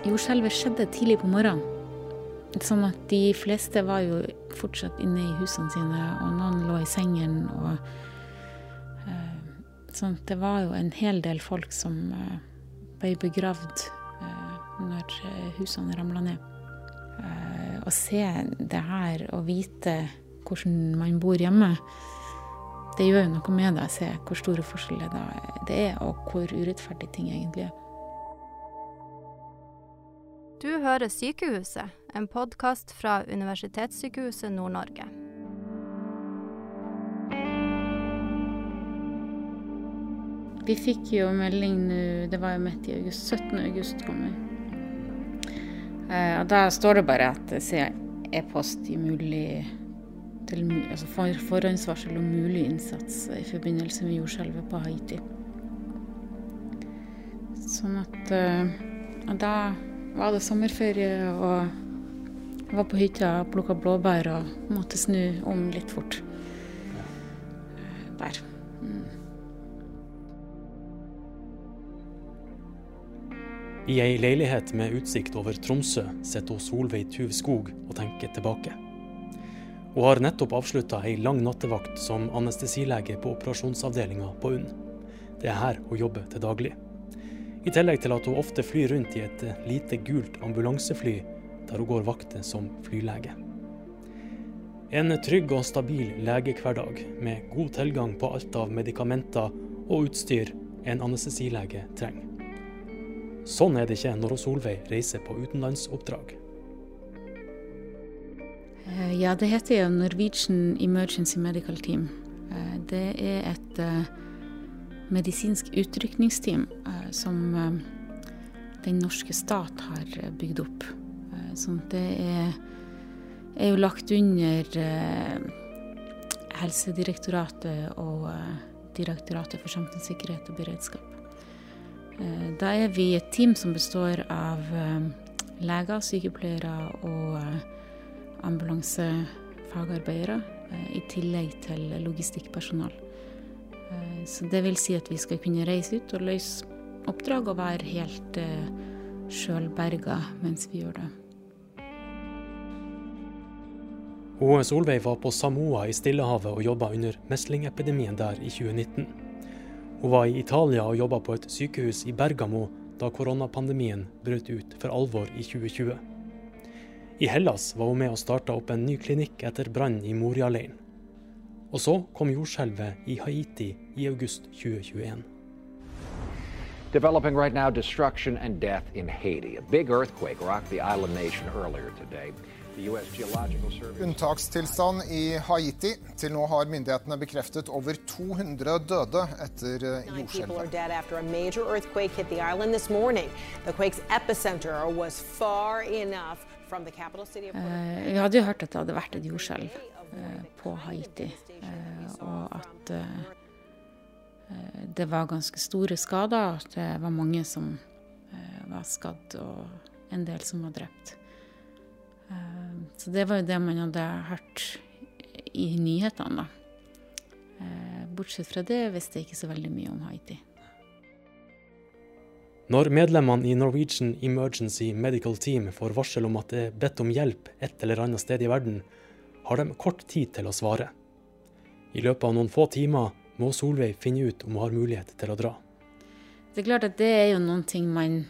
Jordskjelvet skjedde tidlig på morgenen. Sånn at de fleste var jo fortsatt inne i husene sine, og noen lå i sengen. og eh, Sånn at det var jo en hel del folk som eh, ble begravd eh, når husene ramla ned. Å se det her og vite hvordan man bor hjemme, det gjør jo noe med deg. Se hvor store forskjeller det er, og hvor urettferdig ting egentlig er. Du hører Sykehuset, en podkast fra Universitetssykehuset Nord-Norge. Vi fikk jo melding nå, det var jo midt i august, 17. august kom vi. Eh, og da står det bare at sier e-post i mulig til, altså for, forhåndsvarsel om mulig innsats i forbindelse med jordskjelvet på Haiti. Sånn at eh, og da var det sommerferie, og var på hytta og plukka blåbær og måtte snu om litt fort. Der. I ei leilighet med utsikt over Tromsø sitter Solveig Tuv Skog og tenker tilbake. Hun har nettopp avslutta ei lang nattevakt som anestesilege på operasjonsavdelinga på UNN. Det er her hun jobber til daglig. I tillegg til at hun ofte flyr rundt i et lite gult ambulansefly der hun går vakter som flylege. En trygg og stabil legehverdag med god tilgang på alt av medikamenter og utstyr en anestesilege trenger. Sånn er det ikke når Solveig reiser på utenlandsoppdrag. Eh, Ja, det heter jo Norwegian Emergency Medical Team. Eh, Det er et eh, medisinsk utrykningsteam eh, som eh, den norske stat har eh, bygd opp. Eh, Sånn det er, er jo lagt under Helsedirektoratet og Direktoratet for samfunnssikkerhet og beredskap. Da er vi et team som består av leger, sykepleiere og ambulansefagarbeidere, i tillegg til logistikkpersonal. Eh, Så det vil si at vi skal kunne reise ut og løse oppdrag og være helt eh, sjølberga mens vi gjør det. Og Solveig var på Samoa i Stillehavet og jobba under meslingepidemien der i 2019. Hun var i Italia og jobba på et sykehus i Bergamo da koronapandemien brøt ut for alvor i 2020. I Hellas var hun med og starta opp en ny klinikk etter brannen i Moria-leiren. Og så kom jordskjelvet i Haiti i august 2021. Developing right now, destruction and death in Haiti. A big earthquake rocked the island nation earlier today. The U.S. Geological Survey. Unntakstilstand i Haiti. Til nå har myndighetene bekreftet over 200 døde etter eh, people are jordskjelvet. dead after a major earthquake hit the island this morning. The quake's epicenter was far enough from the capital city of Puerto Eh, Vi hadde jo hørt at det hadde vært et jordskjelv på Haiti, eh, og at eh, eh, det var ganske store skader. At det var mange som eh, var skadd, og en del som var drept. Eh, Så det var jo det man hadde hørt i nyhetene, da. Eh, Bortsett fra det visste jeg ikke så veldig mye om Haiti. Når medlemmene i Norwegian Emergency Medical Team får varsel om at det er bedt om hjelp et eller annet sted i verden, har de kort tid til å svare. I løpet av noen få timer må Solveig finne ut om hun har mulighet til å dra. Det er klart at det er jo noen ting man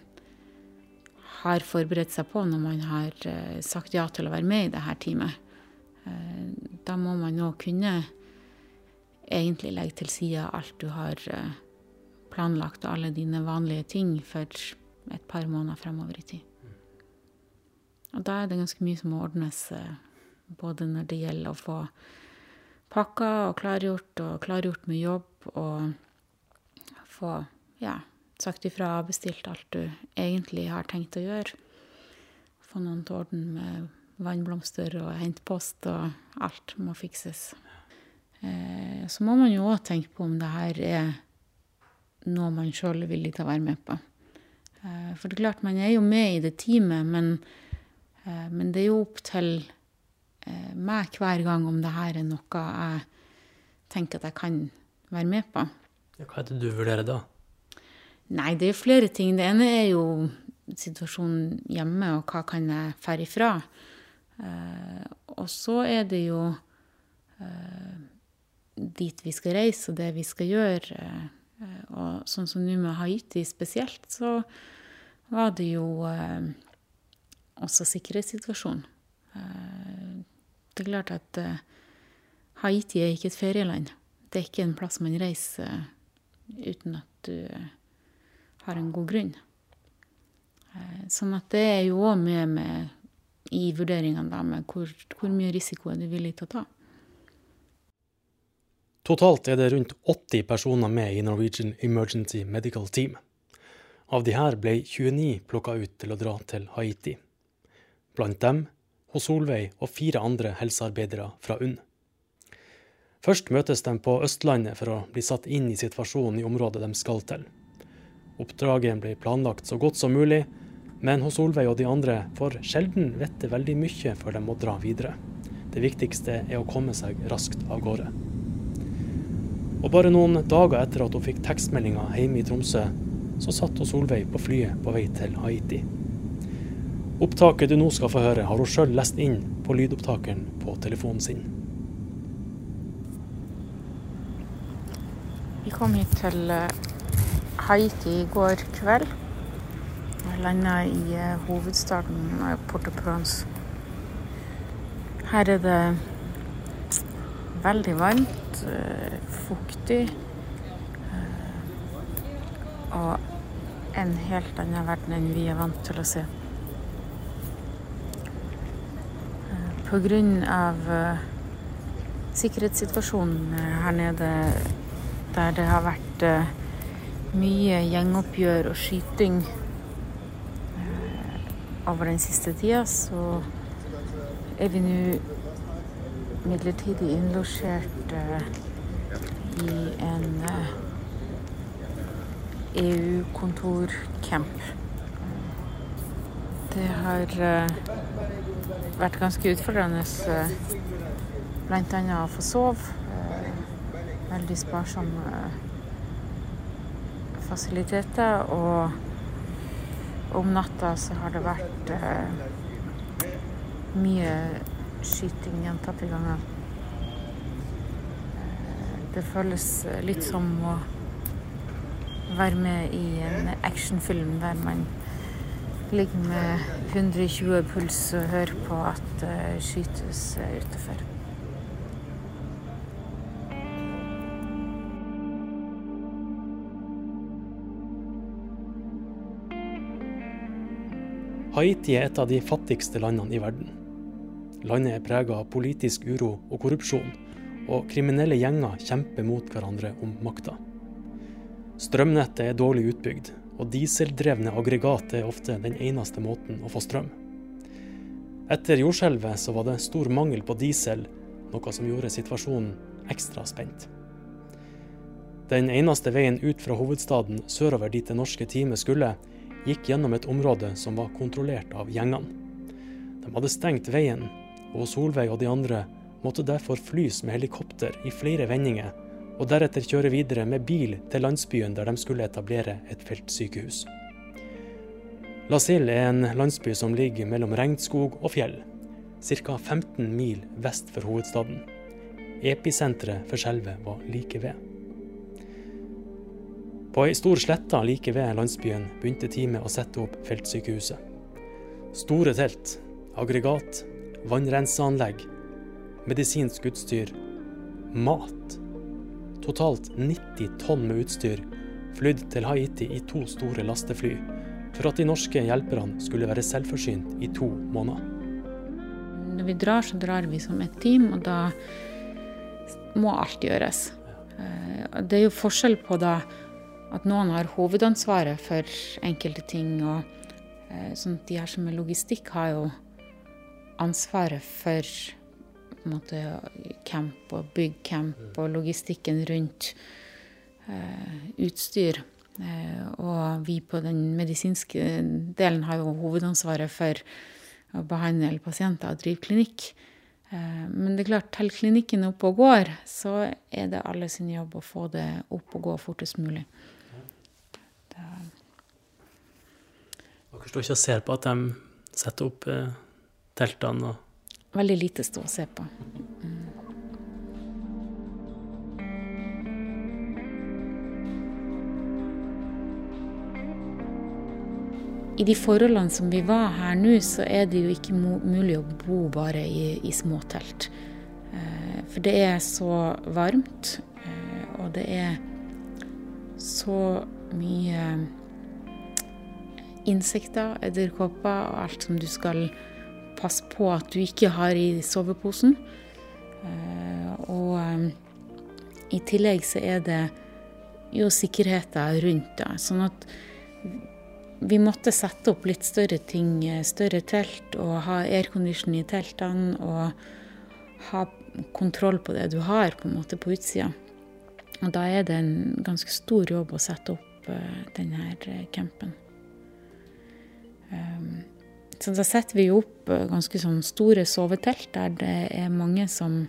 har forberedt seg på når man har eh, sagt ja til å være med i det her teamet. Eh, da må man òg kunne egentlig legge til side alt du har eh, planlagt, og alle dine vanlige ting for et par måneder fremover i tid. Og da er det ganske mye som må ordnes, både når det gjelder å få pakka og klargjort, og klargjort med jobb, og få ja, sagt ifra og bestilt alt du egentlig har tenkt å gjøre. Få noen til orden med vannblomster og hente post, og alt må fikses. Eh, så må man jo òg tenke på om det her er noe man sjøl er villig til å være med på. Eh, for det er klart, man er jo med i det teamet, men, eh, men det er jo opp til meg hver gang om det her er noe jeg tenker at jeg kan være med på. Hva er det du vurderer da? Nei, det er flere ting. Det ene er jo situasjonen hjemme, og hva kan jeg fære ifra. Eh, og så er det jo eh, dit vi skal reise, og det vi skal gjøre. Eh, og sånn som nå med Haiti spesielt, så var det jo eh, også sikkerhetssituasjonen. Eh, det er klart at eh, Haiti er ikke et ferieland. Det er ikke en plass man reiser uten at du har en god grunn. Sånn at det er jo òg med, med i vurderingene da, med hvor, hvor mye risiko er du villig til å ta. Totalt er det rundt 80 personer med i Norwegian Emergency Medical Team. Av de her ble 29 plukka ut til å dra til Haiti. Blant dem hos Solveig og fire andre helsearbeidere fra UNN. Først møtes de på Østlandet for å bli satt inn i situasjonen i området de skal til. Oppdraget ble planlagt så godt som mulig, men hos Solveig og de andre får sjelden vite veldig mye før de må dra videre. Det viktigste er å komme seg raskt av gårde. Og bare noen dager etter at hun fikk tekstmeldinga hjemme i Tromsø, så satt hun Solveig på flyet på vei til Haiti. Opptaket du nå skal få høre, har hun sjøl lest inn på lydopptakeren på telefonen sin. Vi kom hit til eh, Haiti i går kveld. Jeg landa i eh, hovedstaden Port-au-Prince. Her er det veldig varmt, eh, fuktig og en helt annen verden enn vi er vant til å se. Pga. Uh, sikkerhetssituasjonen her nede, der det har vært uh, mye gjengoppgjør og skyting over den siste tida, så er vi nå midlertidig innlosjert i en EU-kontorcamp. Det har vært ganske utfordrende. Eh, Bl.a. å få sove. Eh, veldig sparsomme eh, fasiliteter. Og om natta så har det vært mye skyting gjentatte ganger. Det føles litt som å være med i en actionfilm der man ligger med 120 puls og hører på at det skytes utenfor. Haiti er et av de fattigste landene i verden. Landet er prega av politisk uro og korrupsjon, og kriminelle gjenger kjemper mot hverandre om makta. Strømnettet er dårlig utbygd, og dieseldrevne aggregat er ofte den eneste måten å få strøm. Etter jordskjelvet så var det stor mangel på diesel, noe som gjorde situasjonen ekstra spent. Den eneste veien ut fra hovedstaden sørover dit det norske teamet skulle, gikk gjennom et område som var kontrollert av gjengene. De hadde stengt veien, og Solveig og de andre måtte derfor flys med helikopter i flere vendinger og deretter kjøre videre med bil til landsbyen der de skulle etablere et feltsykehus. Lasille er en landsby som ligger mellom regnskog og fjell, ca. 15 mil vest for hovedstaden. Episenteret for skjelvet var like ved. På ei stor slette like ved landsbyen begynte teamet å sette opp feltsykehuset. Store telt, aggregat, vannrenseanlegg, medisinsk utstyr, mat totalt 90 tonn med utstyr flydd til Haiti i to store lastefly, for at de norske hjelperne skulle være selvforsynt i to måneder. Når vi drar, så drar vi som et team, og da må alt gjøres. Eh, det er jo forskjell på da at noen har hovedansvaret for enkelte ting, og eh, sånn de her som er logistikk, har jo ansvaret for måte, camp og byggcamp og logistikken rundt eh, utstyr. Eh, og vi på den medisinske delen har jo hovedansvaret for å behandle pasienter og drive klinikk. Eh, men det er klart, til klinikken er oppe og går, så er det alle sin jobb å få det opp og gå fortest mulig. Dere står ikke og ser på at de setter opp eh, teltene og Veldig lite stå og se på. I de forholdene som vi var her nå, så er det jo ikke mulig å bo bare i, i småtelt. Eh, for det er så varmt, eh, og det er så mye insekter, edderkopper og alt som du skal passe på at du ikke har i soveposen. Eh, og i tillegg så er det jo sikkerheten rundt det. Sånn at vi måtte sette opp litt større ting, større telt, og ha aircondition i teltene. Og ha kontroll på det du har på en måte på utsida. Og da er det en ganske stor jobb å sette opp denne campen. Um, så da setter vi opp ganske sånn store sovetelt der det er mange som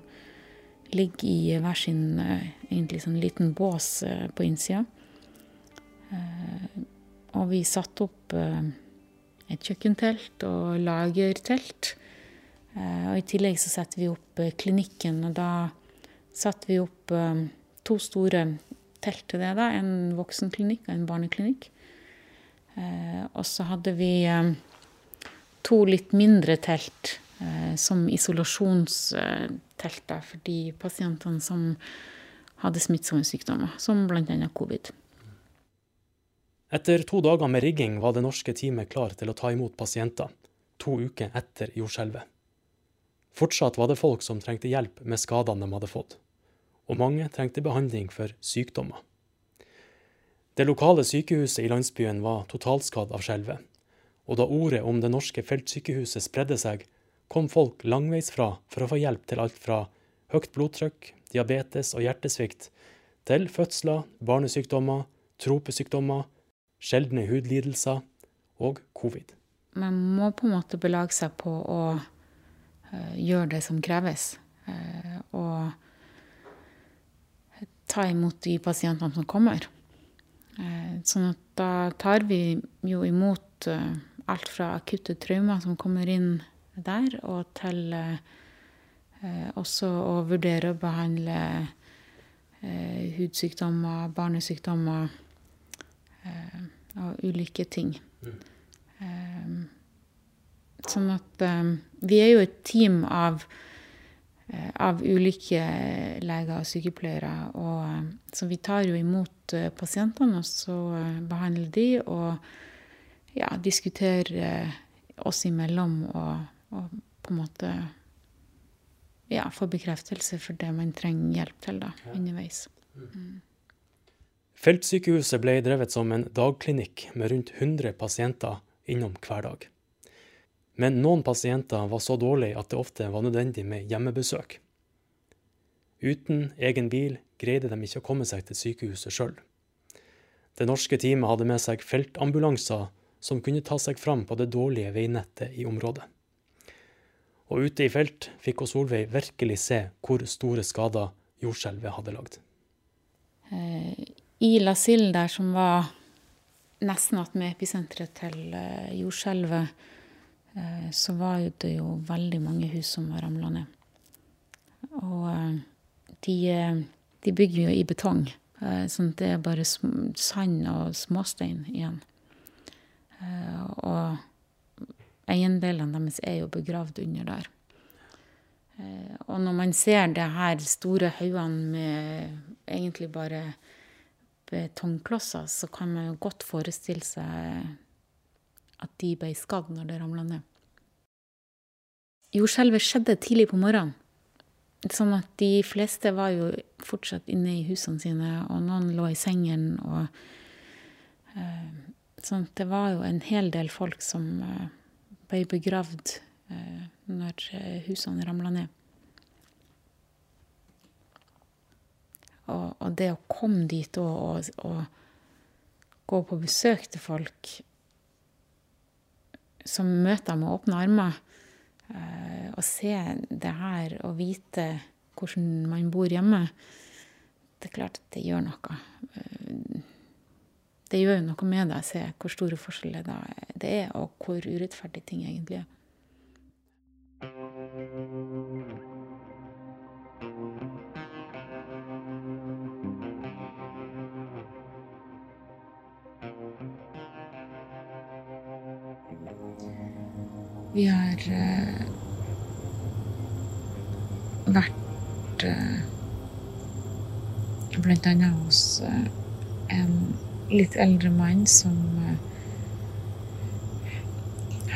ligger i hver sin uh, egentlig sånn liten bås uh, på innsida. Og vi satte opp eh, et kjøkkentelt og lagertelt. Eh, og i tillegg så setter vi opp eh, klinikken, og da satte vi opp to store telt til det. da, En voksenklinikk og en barneklinikk. Og så hadde vi to litt mindre telt som isolasjonstelter for de pasientene som hadde smittsomme sykdommer, som bl.a. covid. Etter to dager med rigging var det norske teamet klar til å ta imot pasienter, to uker etter jordskjelvet. Fortsatt var det folk som trengte hjelp med skadene de hadde fått, og mange trengte behandling for sykdommer. Det lokale sykehuset i landsbyen var totalskadd av skjelvet, og da ordet om det norske feltsykehuset spredde seg, kom folk langveisfra for å få hjelp til alt fra høyt blodtrykk, diabetes og hjertesvikt, til fødsler, barnesykdommer, tropesykdommer sjeldne hudlidelser og covid. Man må på en måte belage seg på å uh, gjøre det som kreves. Uh, og ta imot de pasientene som kommer. Uh, sånn at da tar vi jo imot alt fra akutte traumer som kommer inn der, og til også å vurdere å behandle hudsykdommer, barnesykdommer og ulike ting. Mm. Sånn at vi er jo et team av, av ulike leger og sykepleiere. Og, så vi tar jo imot pasientene, og så behandler de og ja, diskutere oss imellom og, og, på en måte ja, få bekreftelse for det man trenger hjelp til da, underveis. Mm. mm. Feltsykehuset ble drevet som en dagklinikk med rundt 100 pasienter innom hver dag. Men noen pasienter var så dårlige at det ofte var nødvendig med hjemmebesøk. Uten egen bil greide de ikke å komme seg til sykehuset sjøl. Det norske teamet hadde med seg feltambulanser som kunne ta seg fram på det dårlige veinettet i området. Og ute i felt fikk Solveig virkelig se hvor store skader jordskjelvet hadde lagd. Eh, i La Sille der, som var nesten attmed episenteret til uh, jordskjelvet, uh, så var det jo veldig mange hus som var ramla ned. Og de, de, bygger jo i betong, sånn at det er bare sand og småstein igjen. Og eiendelene deres er jo begravd under der. Og når man ser det her store haugene med egentlig bare betongklosser, så kan man jo godt forestille seg at de ble skadd når det ramla ned. Jordskjelvet skjedde tidlig på morgenen. Sånn at de fleste var jo fortsatt inne i husene sine, og noen lå i sengen. og uh, Sånn det var jo en hel del folk som uh, ble begravd uh, når husene ramla ned. Og, og det å komme dit og, og, og, gå på besøk til folk som møter med åpne armer, eh, og se det her og vite hvordan man bor hjemme, det er klart at det gjør noe. Eh, det gjør jo noe med deg å se hvor store forskjeller det er, og hvor urettferdig ting egentlig er. Vi har eh, vært eh, annet hos eh, en litt eldre mann som eh,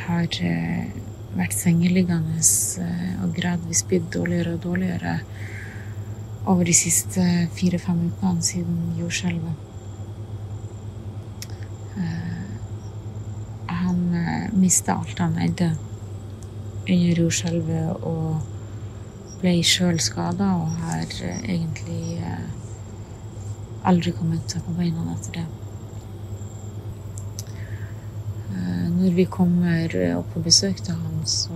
har eh, vært sengeliggende eh, og gradvis blitt dårligere og dårligere over de siste fire-fem ukene siden jordskjelvet. Han mista alt han eide under jordskjelvet og ble sjøl skada og har egentlig aldri kommet seg på beina etter det. Eh, Når vi kommer opp på besøk til ham, så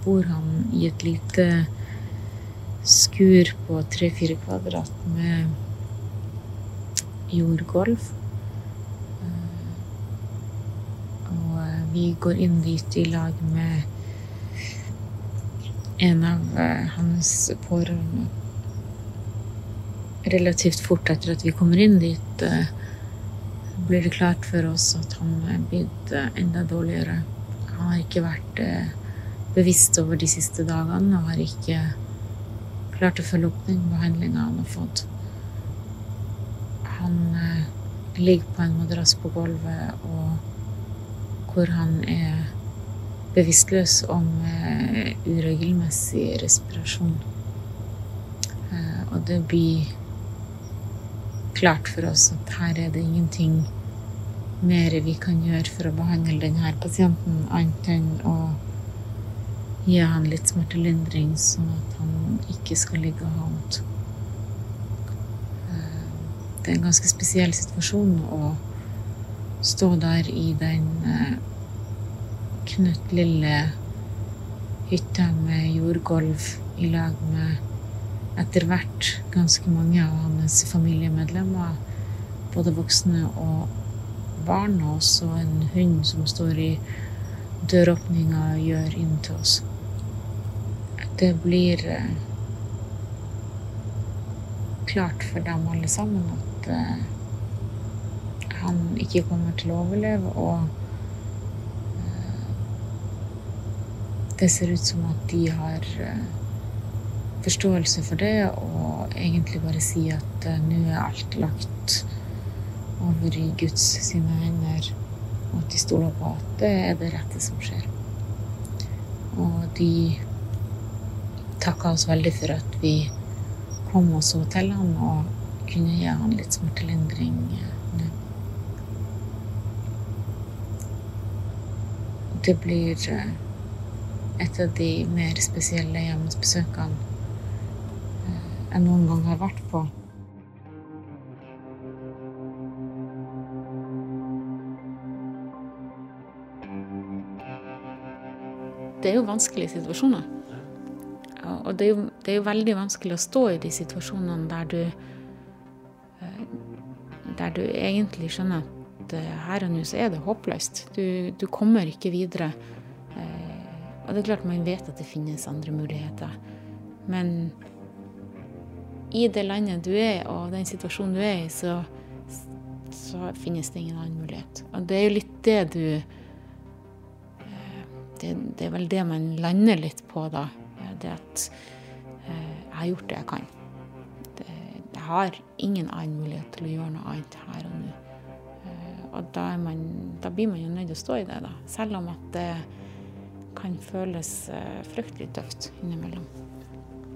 bor han i et lite skur på tre-fire kvadrat med jordgulv. Eh, Og eh, vi går inn dit i lag med en av eh, hans pårørende. Relativt fort etter at vi kommer inn dit, eh, blir det klart for oss at han er blitt eh, enda dårligere. Han har ikke vært eh, bevisst over de siste dagene og har ikke klart å følge opp den behandlinga han har fått. Han eh, ligger på en madrass på gulvet og hvor han er bevisstløs om uregelmessig respirasjon. Og det blir klart for oss at her er det ingenting mer vi kan gjøre for å behandle denne pasienten, annet enn å gi han litt smertelindring, sånn at han ikke skal ligge og ha vondt. Eh, Det er en ganske spesiell situasjon å stå der i den eh, knøttlille hytta med jordgulv i lag med etter hvert ganske mange av hans familiemedlemmer. Både voksne og barn, og en hund som står i døråpninga og gjør inn til oss. Det blir eh, klart for dem alle sammen at eh, han ikke kommer til å overleve, og det ser ut som at de har eh, forståelse for det, og egentlig bare sier at eh, nå er alt lagt over i Guds sine hender, og at de stoler på at det er det rette som skjer. Og de takka oss veldig for at vi kom og så til han og kunne gi han litt smertelindring eh. Det blir eh, et av de mer spesielle hjemmesbesøkene eh, jeg noen gang har vært på. Det er jo vanskelige situasjoner. Og det er, jo, det er jo veldig vanskelig å stå i de situasjonene der du eh, Der du egentlig skjønner at eh, her og nå så er det håpløst. Du, du kommer ikke videre. Eh, Og det er klart man vet at det finnes andre muligheter. Men i det landet du er, og den situasjonen du er i, så, så finnes det ingen annen mulighet. Og det er jo litt det du det, det er vel det man lander litt på, da. Det at eh, jeg har gjort det jeg kan. Det, jeg har ingen annen mulighet til å gjøre noe annet her og nå. Eh, og da, man, da blir man jo nødt til å stå i det, da. Selv om at det kan føles eh, fryktelig tøft innimellom.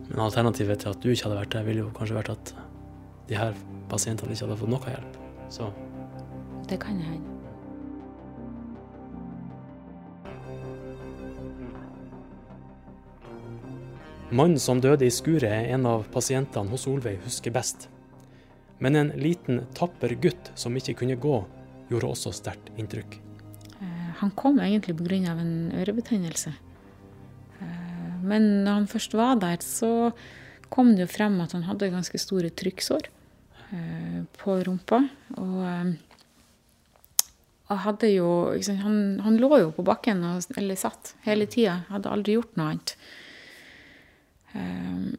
Men alternativet til at du ikke hadde vært der, ville jo kanskje vært at de her pasientene ikke hadde fått noe hjelp. Så Det kan hende. Mannen som døde i skuret er en av pasientene hos Solveig husker best. Men en liten, tapper gutt som ikke kunne gå, gjorde også sterkt inntrykk. Eh, Han kom egentlig pga. en ørebetennelse. Eh, Men når han først var der, så kom det jo frem at han hadde ganske store trykksår eh, på rumpa. Og, hadde jo han, han, lå jo på bakken, og, eller satt, hele tida. Hadde aldri gjort noe annet. Um,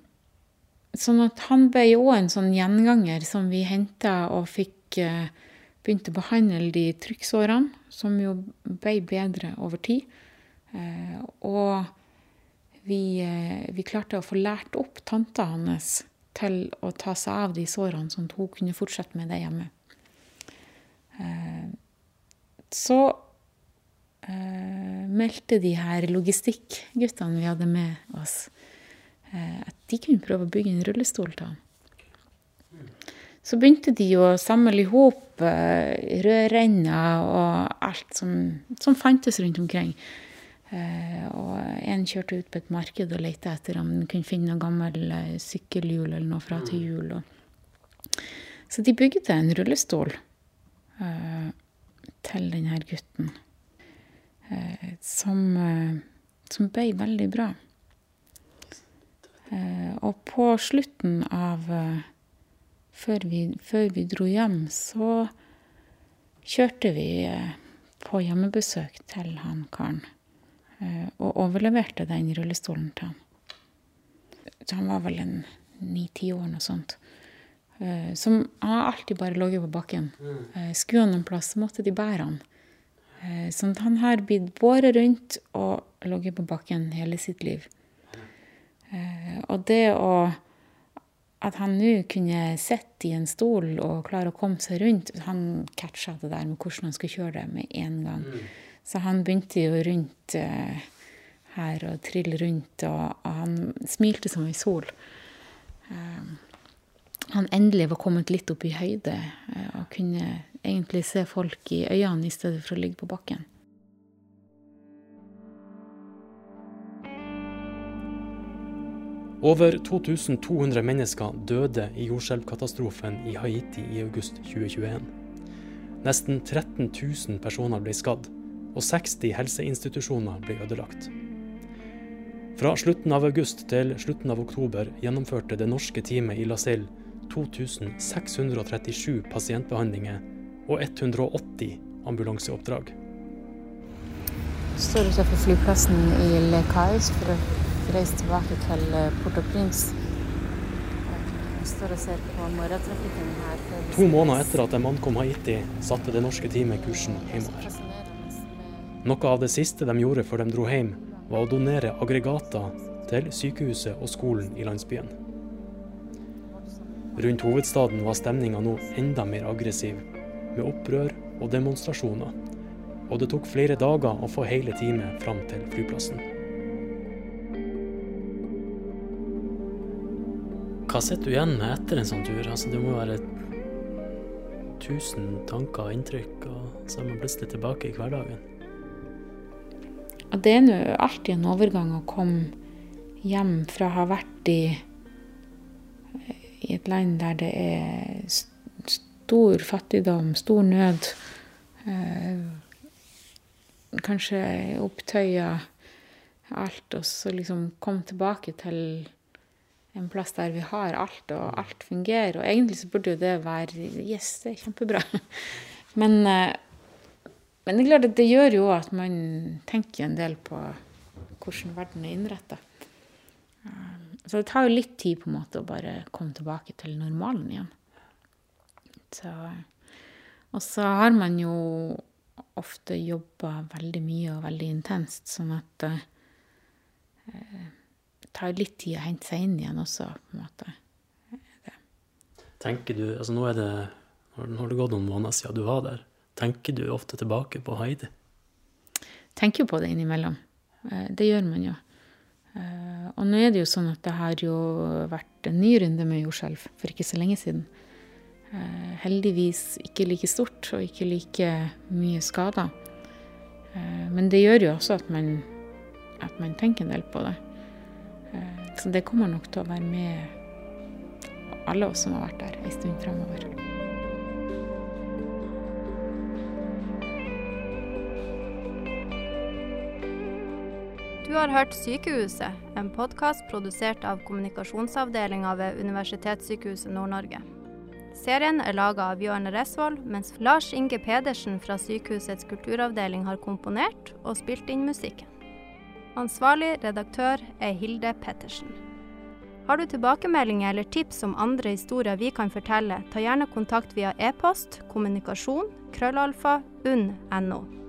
sånn at han ble òg en sånn gjenganger som vi henta og fikk uh, begynt å behandle de trykksårene, som jo ble bedre over tid. Uh, og vi, uh, vi, klarte å få lært opp tanta hans til å ta seg av de sårene, sånn at hun kunne fortsette med det hjemme. Så uh, meldte de her logistikkguttene vi hadde med oss, at de kunne prøve å bygge en rullestol til ham. Så begynte de å samle i hop uh, rødrenner og alt som, som, fantes rundt omkring. Uh, og en kjørte ut på et marked og lette etter om han kunne finne noe gammel sykkelhjul eller noe fra til hjul. Så de bygde en rullestol. Til denne gutten. Eh, som, eh, som, ble veldig bra. Eh, og på slutten av før vi, før vi, dro hjem, så kjørte vi på hjemmebesøk til han karen. Og overleverte den rullestolen til han. Så han var vel en ni-ti år, noe sånt. Eh, som han har alltid bare lå på bakken. Mm. Eh, skulle han noen plass, så måtte de bære han. Eh, sånn at han har blitt båret rundt og ligget på bakken hele sitt liv. Og det å At han nå kunne sitte i en stol og klare å komme seg rundt Han catcha det der med hvordan han skulle kjøre det med en gang. Mm. Så han begynte jo rundt her og trille rundt, og, og han smilte som ei sol. Uh, han endelig var kommet litt opp i høyde uh, og kunne egentlig se folk i øynene i stedet for å ligge på bakken. Over 2200 mennesker døde i jordskjelvkatastrofen i Haiti i august 2021. Nesten 13 000 personer ble skadd, og 60 helseinstitusjoner ble ødelagt. Fra slutten av august til slutten av oktober gjennomførte det norske teamet i LaSalle 2637 pasientbehandlinger og 180 ambulanseoppdrag. Står utenfor flyplassen i Le Cais for å reise tilbake til eh, Port-au-Prince. To måneder etter at de ankom Haiti, satte det norske teamet kursen hjemover. Noe av det siste de gjorde før de dro hjem, var å donere aggregater til sykehuset og skolen i landsbyen. Rundt hovedstaden var stemninga nå enda mer aggressiv, med opprør og demonstrasjoner. Og det tok flere dager å få hele teamet fram til flyplassen. Hva sitter du igjen med etter en sånn tur? Altså, det må være tusen tanker og inntrykk, og så er man plutselig tilbake i hverdagen. Det er nå alltid en overgang å komme hjem fra å ha vært i i et land der det er stor fattigdom, stor nød. Eh, kanskje opptøyer alt, og så liksom komme tilbake til en plass der vi har alt, og alt fungerer. Og egentlig så burde jo det være Yes, det er kjempebra. Men, eh, men det er klart at det gjør jo at man tenker en del på hvordan verden er innretta. Så det tar jo litt tid på en måte å bare komme tilbake til normalen igjen. Så, og så har man jo ofte jobba veldig mye og veldig intenst, sånn at eh, tar litt tid å hente seg inn igjen også, på en måte. Det. Tenker du, altså Nå er det, nå har det gått noen måneder siden du var der. Tenker du ofte tilbake på Heidi? Tenker jo på det innimellom. Eh, det gjør man jo. Eh, og nå er det jo sånn at det har jo vært en ny runde med jordskjelv for ikke så lenge siden. Eh, heldigvis ikke like stort og ikke like mye skader. Men det gjør jo også at man, at man tenker en del på det. Så det kommer nok til å være med alle oss som har vært der en stund fremover. Du har hørt Sykehuset, en podkast produsert av kommunikasjonsavdelinga ved Universitetssykehuset Nord-Norge. Serien er laga av Bjørn Resvoll, mens Lars Inge Pedersen fra sykehusets kulturavdeling har komponert og spilt inn musikken. Ansvarlig redaktør er Hilde Pettersen. Har du tilbakemeldinger eller tips om andre historier vi kan fortelle, ta gjerne kontakt via e-post kommunikasjon krøllalfa unn.no.